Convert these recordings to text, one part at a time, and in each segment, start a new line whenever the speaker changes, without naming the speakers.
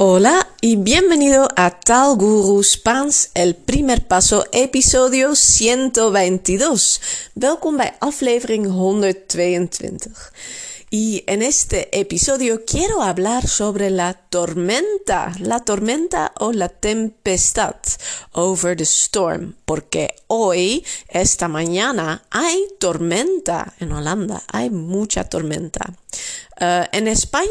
Hola y bienvenido a Tal Guru Spaans, el primer paso, episodio 122. Welkom bij aflevering 122. Y en este episodio quiero hablar sobre la tormenta, la tormenta o la tempestad, over the storm, porque hoy, esta mañana, hay tormenta en Holanda, hay mucha tormenta. Uh, en España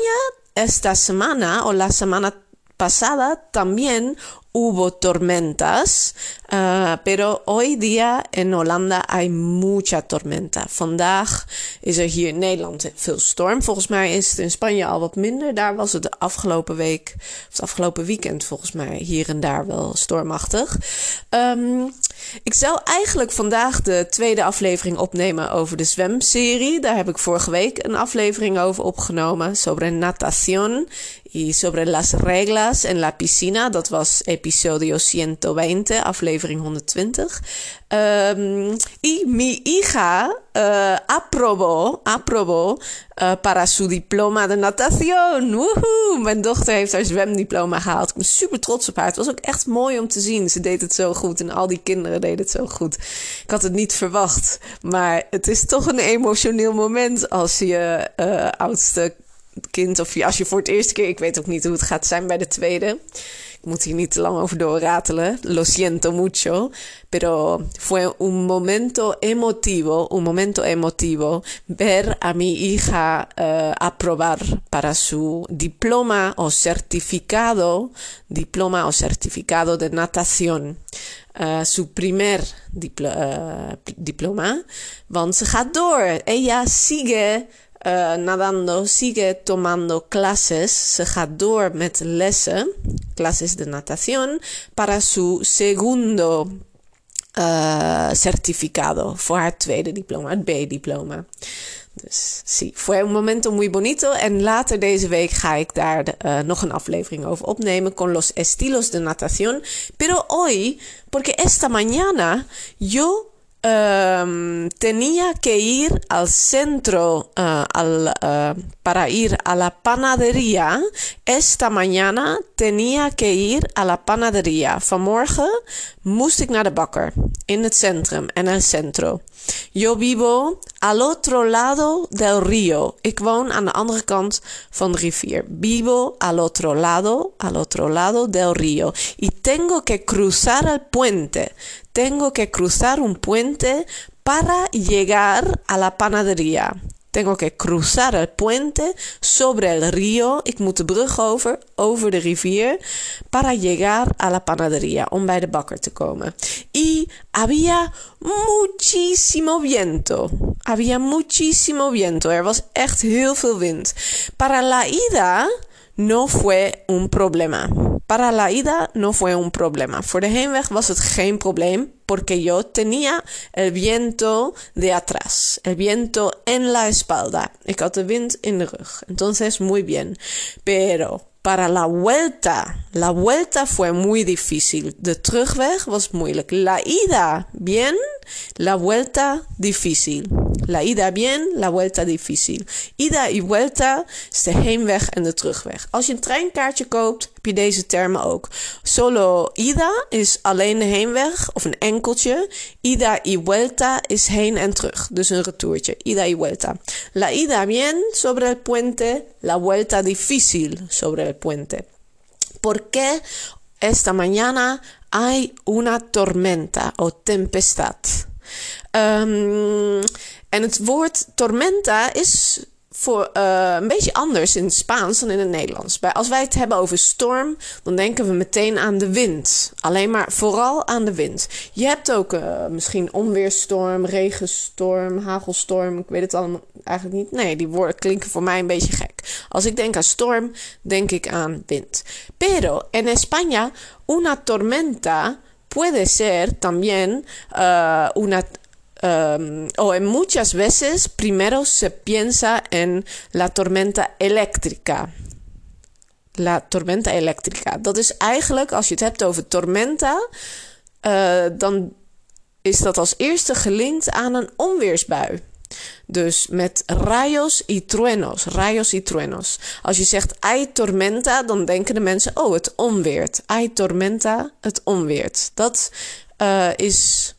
esta semana o la semana pasada también hubo tormentas, uh, pero hoy día in Hollanda hay mucha tormenta. Vandaag is er hier in Nederland veel storm. Volgens mij is het in Spanje al wat minder. Daar was het de afgelopen week, of het afgelopen weekend volgens mij hier en daar wel stormachtig. Um, ik zou eigenlijk vandaag de tweede aflevering opnemen over de zwemserie. Daar heb ik vorige week een aflevering over opgenomen. Sobre natación y sobre las reglas en la piscina. Dat was episodio 120, aflevering 120. Um, y mi hija uh, aprobó, aprobó uh, para su diploma de natación. Woehoe! Mijn dochter heeft haar zwemdiploma gehaald. Ik ben super trots op haar. Het was ook echt mooi om te zien. Ze deed het zo goed en al die kinderen deden het zo goed. Ik had het niet verwacht, maar het is toch een emotioneel moment als je uh, oudste kind of als je voor het eerste keer, ik weet ook niet hoe het gaat zijn bij de tweede. Ik moet hier niet te lang over doorratelen. Lo siento mucho. Pero fue un momento emotivo, un momento emotivo ver a mi hija uh, aprobar para su diploma o certificado, diploma o certificado de natación. Uh, su primer uh, diploma. Want ze gaat door. Ella sigue uh, nadando, sigue tomando clases, se gaat door met lessen, clases de natación, para su segundo uh, certificado, voor haar tweede diploma, het B-diploma. Dus sí, fue un momento muy bonito. En later deze week ga ik daar de, uh, nog een aflevering over opnemen con los estilos de natación. Pero hoy, porque esta mañana yo Um, tenía que ir al centro al, uh, para ir a la panadería. Esta mañana tenía que ir a la panadería. Vanmorgen moest ik naar de bakker in en el centro. Al otro lado del río. Ik woon aan de andere kant van rivier. Vivo al otro lado, al otro lado del río. Y tengo que cruzar el puente. Tengo que cruzar un puente para llegar a la panadería. Tengo que cruzar el puente sobre el río. Ik moet de brug over, over de rivier, para llegar a la panadería, om bij de bakker te komen. Y había muchísimo viento. Había muchísimo viento. Er was echt heel veel wind. Para la ida no fue un problema. Para la ida no fue un problema. Voor de heenweg was het geen probleem, porque yo tenía el viento de atrás, el viento en la espalda. Ik had de wind in de rug. Entonces, muy bien. Pero para la vuelta, la vuelta fue muy difícil. De terugweg was moeilijk. La ida, bien. La vuelta, difícil. La ida bien, la vuelta difícil. Ida y vuelta is de heenweg en de terugweg. Als je een treinkaartje koopt, je deze termen ook. Solo ida is alleen de heenweg of een enkeltje. Ida y vuelta is heen en terug. Dus een retourtje. Ida y vuelta. La ida bien sobre el puente, la vuelta difícil sobre el puente. ¿Por qué esta mañana hay una tormenta o tempestad? Um, en het woord tormenta is voor, uh, een beetje anders in het Spaans dan in het Nederlands. Bij, als wij het hebben over storm, dan denken we meteen aan de wind. Alleen maar vooral aan de wind. Je hebt ook uh, misschien onweerstorm, regenstorm, hagelstorm. Ik weet het allemaal eigenlijk niet. Nee, die woorden klinken voor mij een beetje gek. Als ik denk aan storm, denk ik aan wind. Pero en España, una tormenta puede ser también uh, una Um, o en muchas veces primero se piensa en la tormenta eléctrica. La tormenta eléctrica. Dat is eigenlijk, als je het hebt over tormenta, uh, dan is dat als eerste gelinkt aan een onweersbui. Dus met rayos y truenos, rayos y truenos. Als je zegt hay tormenta, dan denken de mensen, oh, het onweert. Hay tormenta, het onweert. Dat uh, is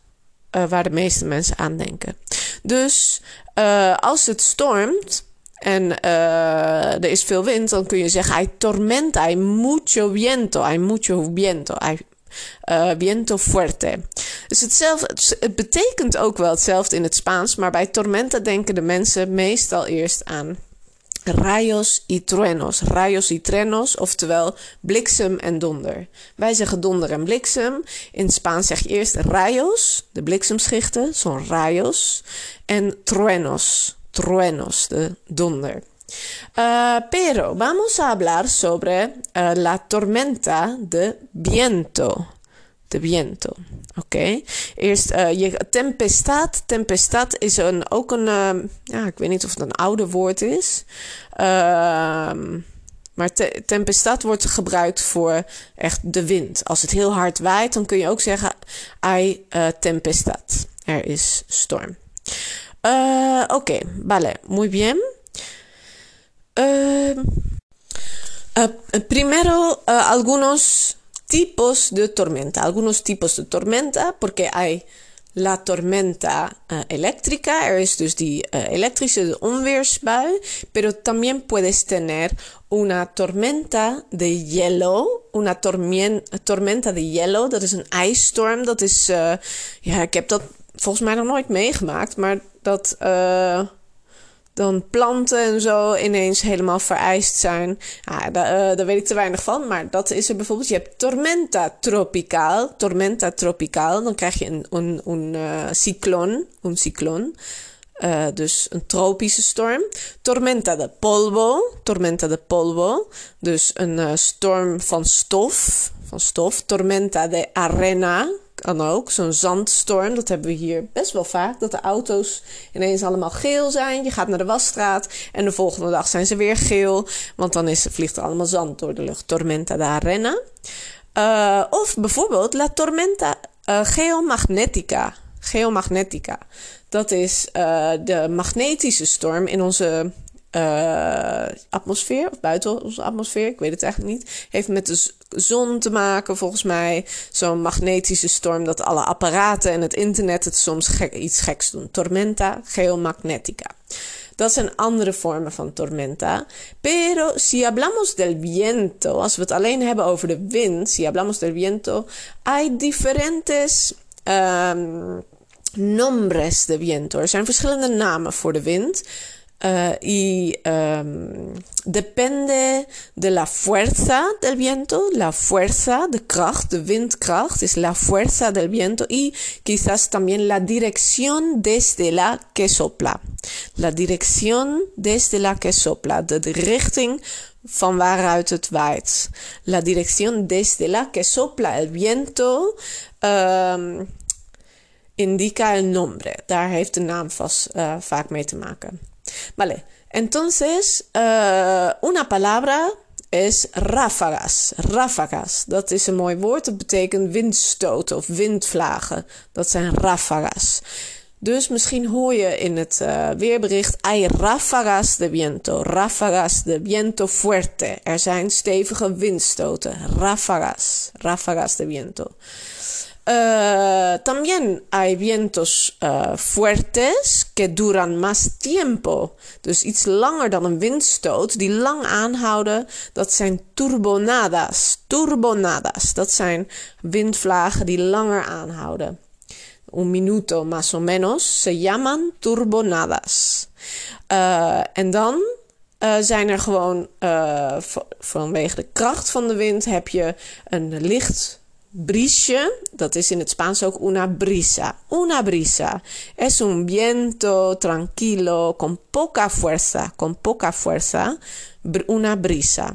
uh, waar de meeste mensen aan denken. Dus uh, als het stormt en er is veel wind, dan kun je zeggen hay tormenta, hay mucho viento, hay mucho viento, hay viento fuerte. Dus hetzelfde, het betekent ook wel hetzelfde in het Spaans, maar bij tormenta denken de mensen meestal eerst aan rayos y truenos. Rayos y truenos, oftewel bliksem en donder. Wij zeggen donder en bliksem. In Spaans zeg je eerst rayos, de bliksemschichten, zo'n rayos. En truenos, truenos, de donder. Uh, pero vamos a hablar sobre uh, la tormenta de viento. De viento. Oké. Eerst uh, je tempestad. Tempestad is een, ook een. ja, ik weet niet of het een oude woord is. Ehm, maar te, tempestad wordt gebruikt voor echt de wind. Als het heel hard waait, dan kun je ook zeggen: hay tempestad. Er is storm. Oké, vale, muy bien. Uh, primero, algunos tipos de tormenta. Algunos tipos de tormenta, porque hay la tormenta uh, eléctrica, er is dus die elektrische onweersbui, pero también puedes tener una tormenta de hielo, una tormenta de hielo, dat is een ijsstorm, dat is, ja, ik heb dat volgens mij nog nooit meegemaakt, maar dat dan planten en zo ineens helemaal vereist zijn. Ja, daar, uh, daar weet ik te weinig van, maar dat is er bijvoorbeeld. Je hebt tormenta tropicaal, tormenta tropicaal. Dan krijg je een, een, een uh, cycloon, een cycloon. Uh, dus een tropische storm. Tormenta de polvo, tormenta de polvo. Dus een storm van stof, van stof. Tormenta de arena, kan ook. Zo'n zandstorm, dat hebben we hier best wel vaak. Dat de auto's ineens allemaal geel zijn. Je gaat naar de wasstraat en de volgende dag zijn ze weer geel. Want dan is, vliegt er allemaal zand door de lucht. Tormenta de arena. Uh, of bijvoorbeeld La Tormenta uh, Geomagnetica. Geomagnetica. Dat is uh, de magnetische storm in onze uh, atmosfeer, of buiten onze atmosfeer, ik weet het eigenlijk niet. Heeft met de zon te maken, volgens mij. Zo'n magnetische storm dat alle apparaten en het internet het soms gek, iets geks doen. Tormenta geomagnetica. Dat zijn andere vormen van tormenta. Pero si hablamos del viento, als we het alleen hebben over de wind, si hablamos del viento, hay diferentes um, nombres de viento. Er zijn verschillende namen voor de wind. Uh, y um, depende de la fuerza del viento, la fuerza de kracht, de windkracht es la fuerza del viento y quizás también la dirección desde la que sopla. La dirección desde la que sopla, de, de richting van waaruit het waait. La dirección desde la que sopla el viento um, indica el nombre. Daar heeft de naam vast uh, vaak mee te maken. Vale, entonces uh, una palabra is ráfagas. Ráfagas, dat is een mooi woord. Dat betekent windstoten of windvlagen. Dat zijn ráfagas. Dus misschien hoor je in het uh, weerbericht hay ráfagas de viento, ráfagas de viento fuerte. Er zijn stevige windstoten, ráfagas, ráfagas de viento. Uh, también hay vientos uh, fuertes que duran más tiempo. Dus iets langer dan een windstoot, die lang aanhouden. Dat zijn turbonadas. Turbonadas. Dat zijn windvlagen die langer aanhouden. Un minuto más o menos. Se llaman turbonadas. Uh, en dan zijn er gewoon vanwege de kracht van de wind heb je een licht Brisje, dat is in het Spaans ook una brisa. Una brisa es un viento tranquilo con poca fuerza, con poca fuerza, una brisa.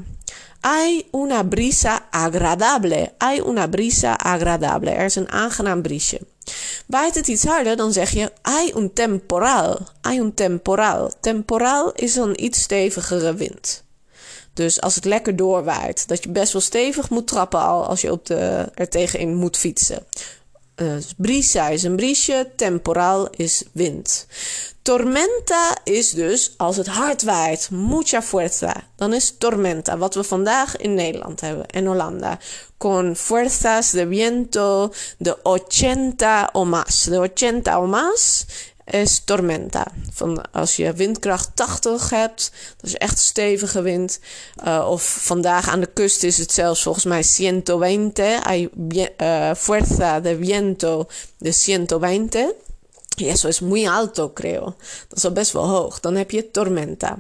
Hay una brisa agradable. Hay una brisa agradable. Er is een aangenaam briesje. Waait het iets harder, dan zeg je hay un temporal. Hay un temporal. Temporal is een iets stevigere wind. Dus als het lekker doorwaait, dat je best wel stevig moet trappen al als je op de, er tegenin moet fietsen. Dus brisa is een briesje, temporal is wind. Tormenta is dus als het hard waait, mucha fuerza. Dan is tormenta, wat we vandaag in Nederland hebben en Hollanda. Con fuerzas de viento de 80 o más. De 80 o más is tormenta. Van als je windkracht 80 hebt, dat is echt stevige wind. Uh, of vandaag aan de kust is het zelfs volgens mij 120. Hay uh, fuerza de viento de 120. Y eso es muy alto, creo. Dat is al best wel hoog. Dan heb je tormenta.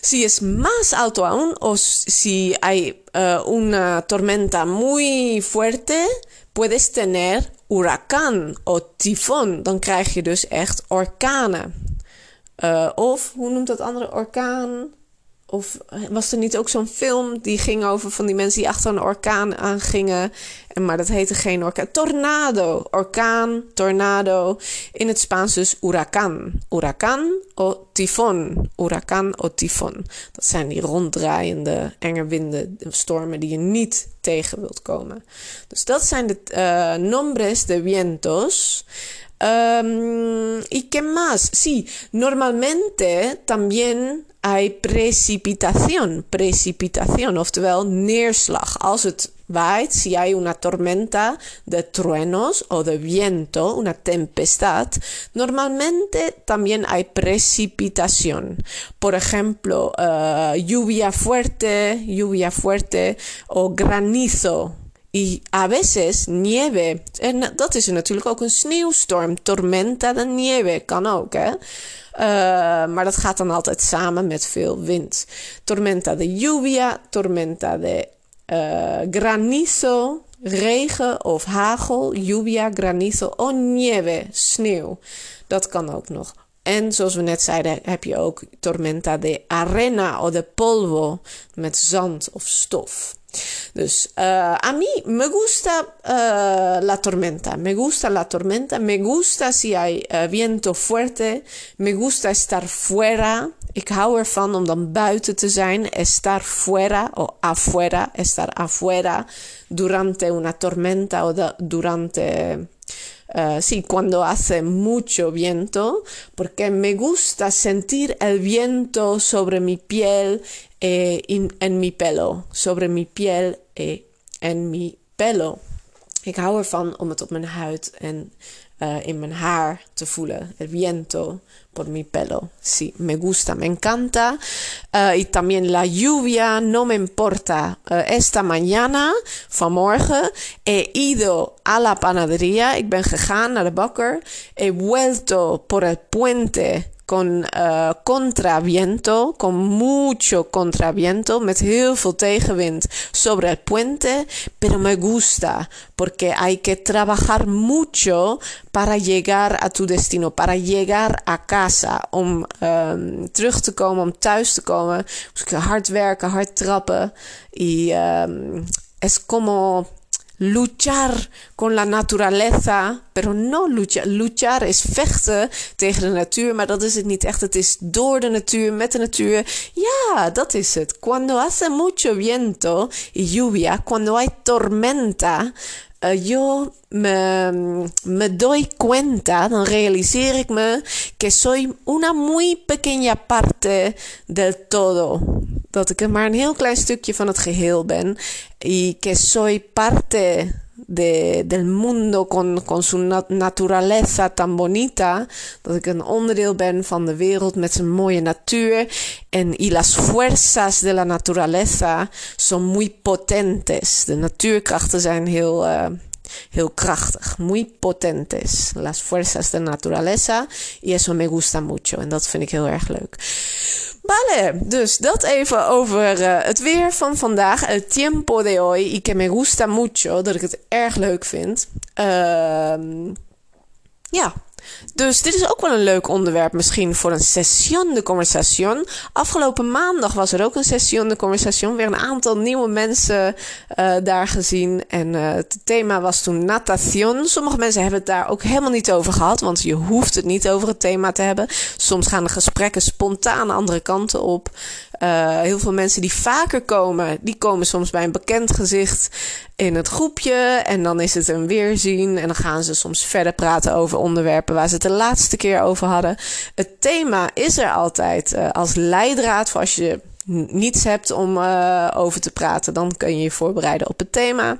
Si es más alto aún, o si hay uh, una tormenta muy fuerte, puedes tener huracán o tifón. Dan krijg je dus echt orkanen. Uh, of, hoe noemt dat andere orkaan? Of was er niet ook zo'n film die ging over van die mensen die achter een orkaan aangingen? En, maar dat heette geen orkaan. Tornado. Orkaan, tornado. In het Spaans dus huracán. Huracán o tifón. Huracán o tifón. Dat zijn die ronddraaiende enge winden, stormen die je niet tegen wilt komen. Dus dat zijn de uh, nombres de vientos. Um, ¿Y qué más? Sí, normalmente también hay precipitación. Precipitación, oftewel neerslag. Als het waait, si hay una tormenta de truenos o de viento, una tempestad, normalmente también hay precipitación. Por ejemplo, uh, lluvia fuerte, lluvia fuerte o granizo. Y a veces nieve. En dat is er natuurlijk ook een sneeuwstorm. Tormenta de nieve kan ook, hè. Uh, maar dat gaat dan altijd samen met veel wind. Tormenta de lluvia, tormenta de uh, granizo, regen of hagel. Lluvia, granizo o nieve, sneeuw. Dat kan ook nog. En zoals we net zeiden, heb je ook tormenta de arena of de polvo met zand of stof. Dus uh, a mí me gusta uh, la tormenta, me gusta la tormenta, me gusta si hay uh, viento fuerte, me gusta estar fuera. Ik hou ervan om dan buiten estar fuera o afuera, estar afuera durante una tormenta o durante Uh, sí, cuando hace mucho viento, porque me gusta sentir el viento sobre mi piel eh, in, en mi pelo. Sobre mi piel eh, en mi pelo. Ik hou ervan om het op mijn huid en uh, in mijn haar te voelen. El viento por mi pelo. Sí, me gusta, me encanta. Uh, y también la lluvia, no me importa. Uh, esta mañana, vanmorgen, he ido a la panadería. Ik ben gegaan naar de bakker. He vuelto por el puente con uh, contraviento, con mucho contraviento, met heel veel tegenwind sobre el puente, pero me gusta porque hay que trabajar mucho para llegar a tu destino, para llegar a casa, om um, terug te komen, om thuis te komen. Moest ik hard werken, hard trappen. Y um, es como luchar con la naturaleza, pero no luchar. Luchar is vechten tegen de natuur, maar dat is het niet echt. Het is door de natuur, met de natuur. Ja, dat is. Cuando hace mucho viento y lluvia, cuando hay tormenta, uh, yo me, doy cuenta, dan realiseer que soy una muy pequeña parte del todo. Dat ik maar een heel klein stukje van het geheel ben. Y que soy parte de, del mundo con, con su naturaleza tan bonita. Dat ik een onderdeel ben van de wereld met zijn mooie natuur. En y las fuerzas de la naturaleza son muy potentes. De natuurkrachten zijn heel, uh, heel krachtig. Muy potentes. Las fuerzas de naturaleza. Y eso me gusta mucho. En dat vind ik heel erg leuk. Vale, dus dat even over uh, het weer van vandaag. El tiempo de hoy y que me gusta mucho. Dat ik het erg leuk vind. Uh, ja, Dus dit is ook wel een leuk onderwerp misschien voor een session de conversation. Afgelopen maandag was er ook een session de conversation. Weer een aantal nieuwe mensen uh, daar gezien. En uh, het thema was toen natation. Sommige mensen hebben het daar ook helemaal niet over gehad. Want je hoeft het niet over het thema te hebben. Soms gaan de gesprekken spontaan andere kanten op. Uh, heel veel mensen die vaker komen, die komen soms bij een bekend gezicht in het groepje. En dan is het een weerzien. En dan gaan ze soms verder praten over onderwerpen waar ze het de laatste keer over hadden. Het thema is er altijd uh, als leidraad voor als je niets hebt om uh, over te praten. Dan kun je je voorbereiden op het thema.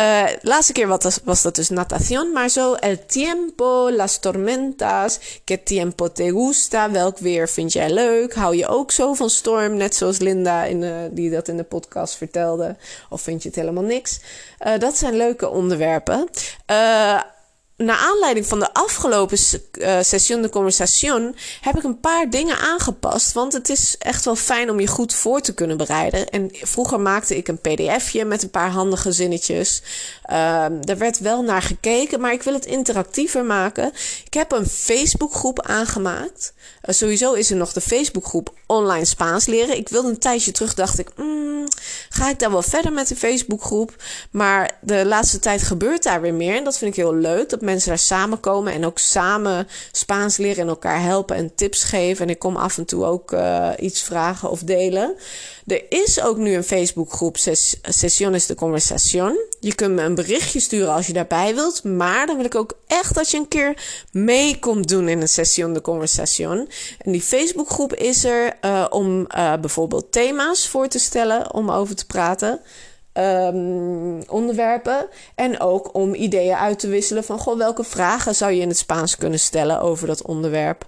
Uh, laatste keer was, was dat dus natación, maar zo el tiempo, las tormentas, que tiempo te gusta, welk weer vind jij leuk? Hou je ook zo van storm, net zoals Linda in die dat in de podcast vertelde? Of vind je het helemaal niks? Dat zijn leuke onderwerpen. Uh, naar aanleiding van de afgelopen uh, session de conversation heb ik een paar dingen aangepast. Want het is echt wel fijn om je goed voor te kunnen bereiden. En vroeger maakte ik een pdfje met een paar handige zinnetjes. Uh, daar werd wel naar gekeken, maar ik wil het interactiever maken. Ik heb een Facebookgroep aangemaakt. Uh, sowieso is er nog de Facebookgroep Online Spaans leren. Ik wilde een tijdje terug, dacht ik, mm, ga ik daar wel verder met de Facebookgroep? Maar de laatste tijd gebeurt daar weer meer. En dat vind ik heel leuk. Dat mensen daar samenkomen en ook samen Spaans leren en elkaar helpen en tips geven. En ik kom af en toe ook uh, iets vragen of delen. Er is ook nu een Facebookgroep Ses de Conversación. Je kunt me een berichtje sturen als je daarbij wilt. Maar dan wil ik ook echt dat je een keer mee komt doen in een Session de Conversación. En die Facebookgroep is er uh, om uh, bijvoorbeeld thema's voor te stellen om over te praten um, onderwerpen. En ook om ideeën uit te wisselen van goh, welke vragen zou je in het Spaans kunnen stellen over dat onderwerp.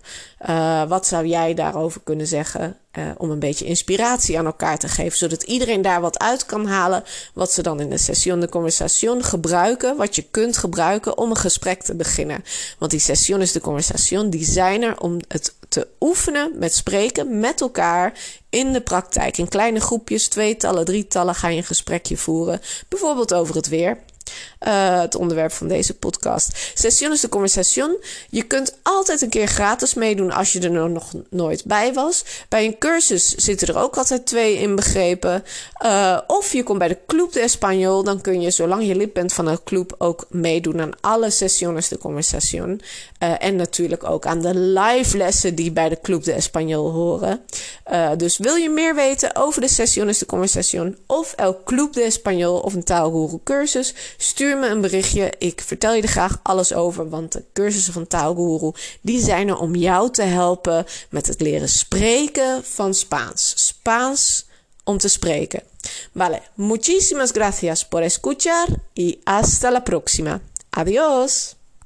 Uh, wat zou jij daarover kunnen zeggen? Uh, om een beetje inspiratie aan elkaar te geven, zodat iedereen daar wat uit kan halen. Wat ze dan in de session de conversation gebruiken, wat je kunt gebruiken om een gesprek te beginnen. Want die sessiones de conversation, die zijn er om het te oefenen met spreken met elkaar in de praktijk. In kleine groepjes, tweetallen, drietallen ga je een gesprekje voeren. Bijvoorbeeld over het weer. Uh, het onderwerp van deze podcast. Sessiones de conversation. Je kunt altijd een keer gratis meedoen als je er nog nooit bij was. Bij een cursus zitten er ook altijd twee inbegrepen. Uh, of je komt bij de Club de Español. Dan kun je, zolang je lid bent van een club, ook meedoen aan alle sessiones de conversation. Uh, en natuurlijk ook aan de live lessen die bij de Club de Español horen. dus wil je meer weten over de sessiones de conversation of El Club de Español of een taalguru cursus? Stuur me een berichtje. Ik vertel je er graag alles over. Want de cursussen van Taalguru, die zijn er om jou te helpen met het leren spreken van Spaans. Spaans om te spreken. Vale, muchísimas gracias por escuchar y hasta la próxima. Adiós.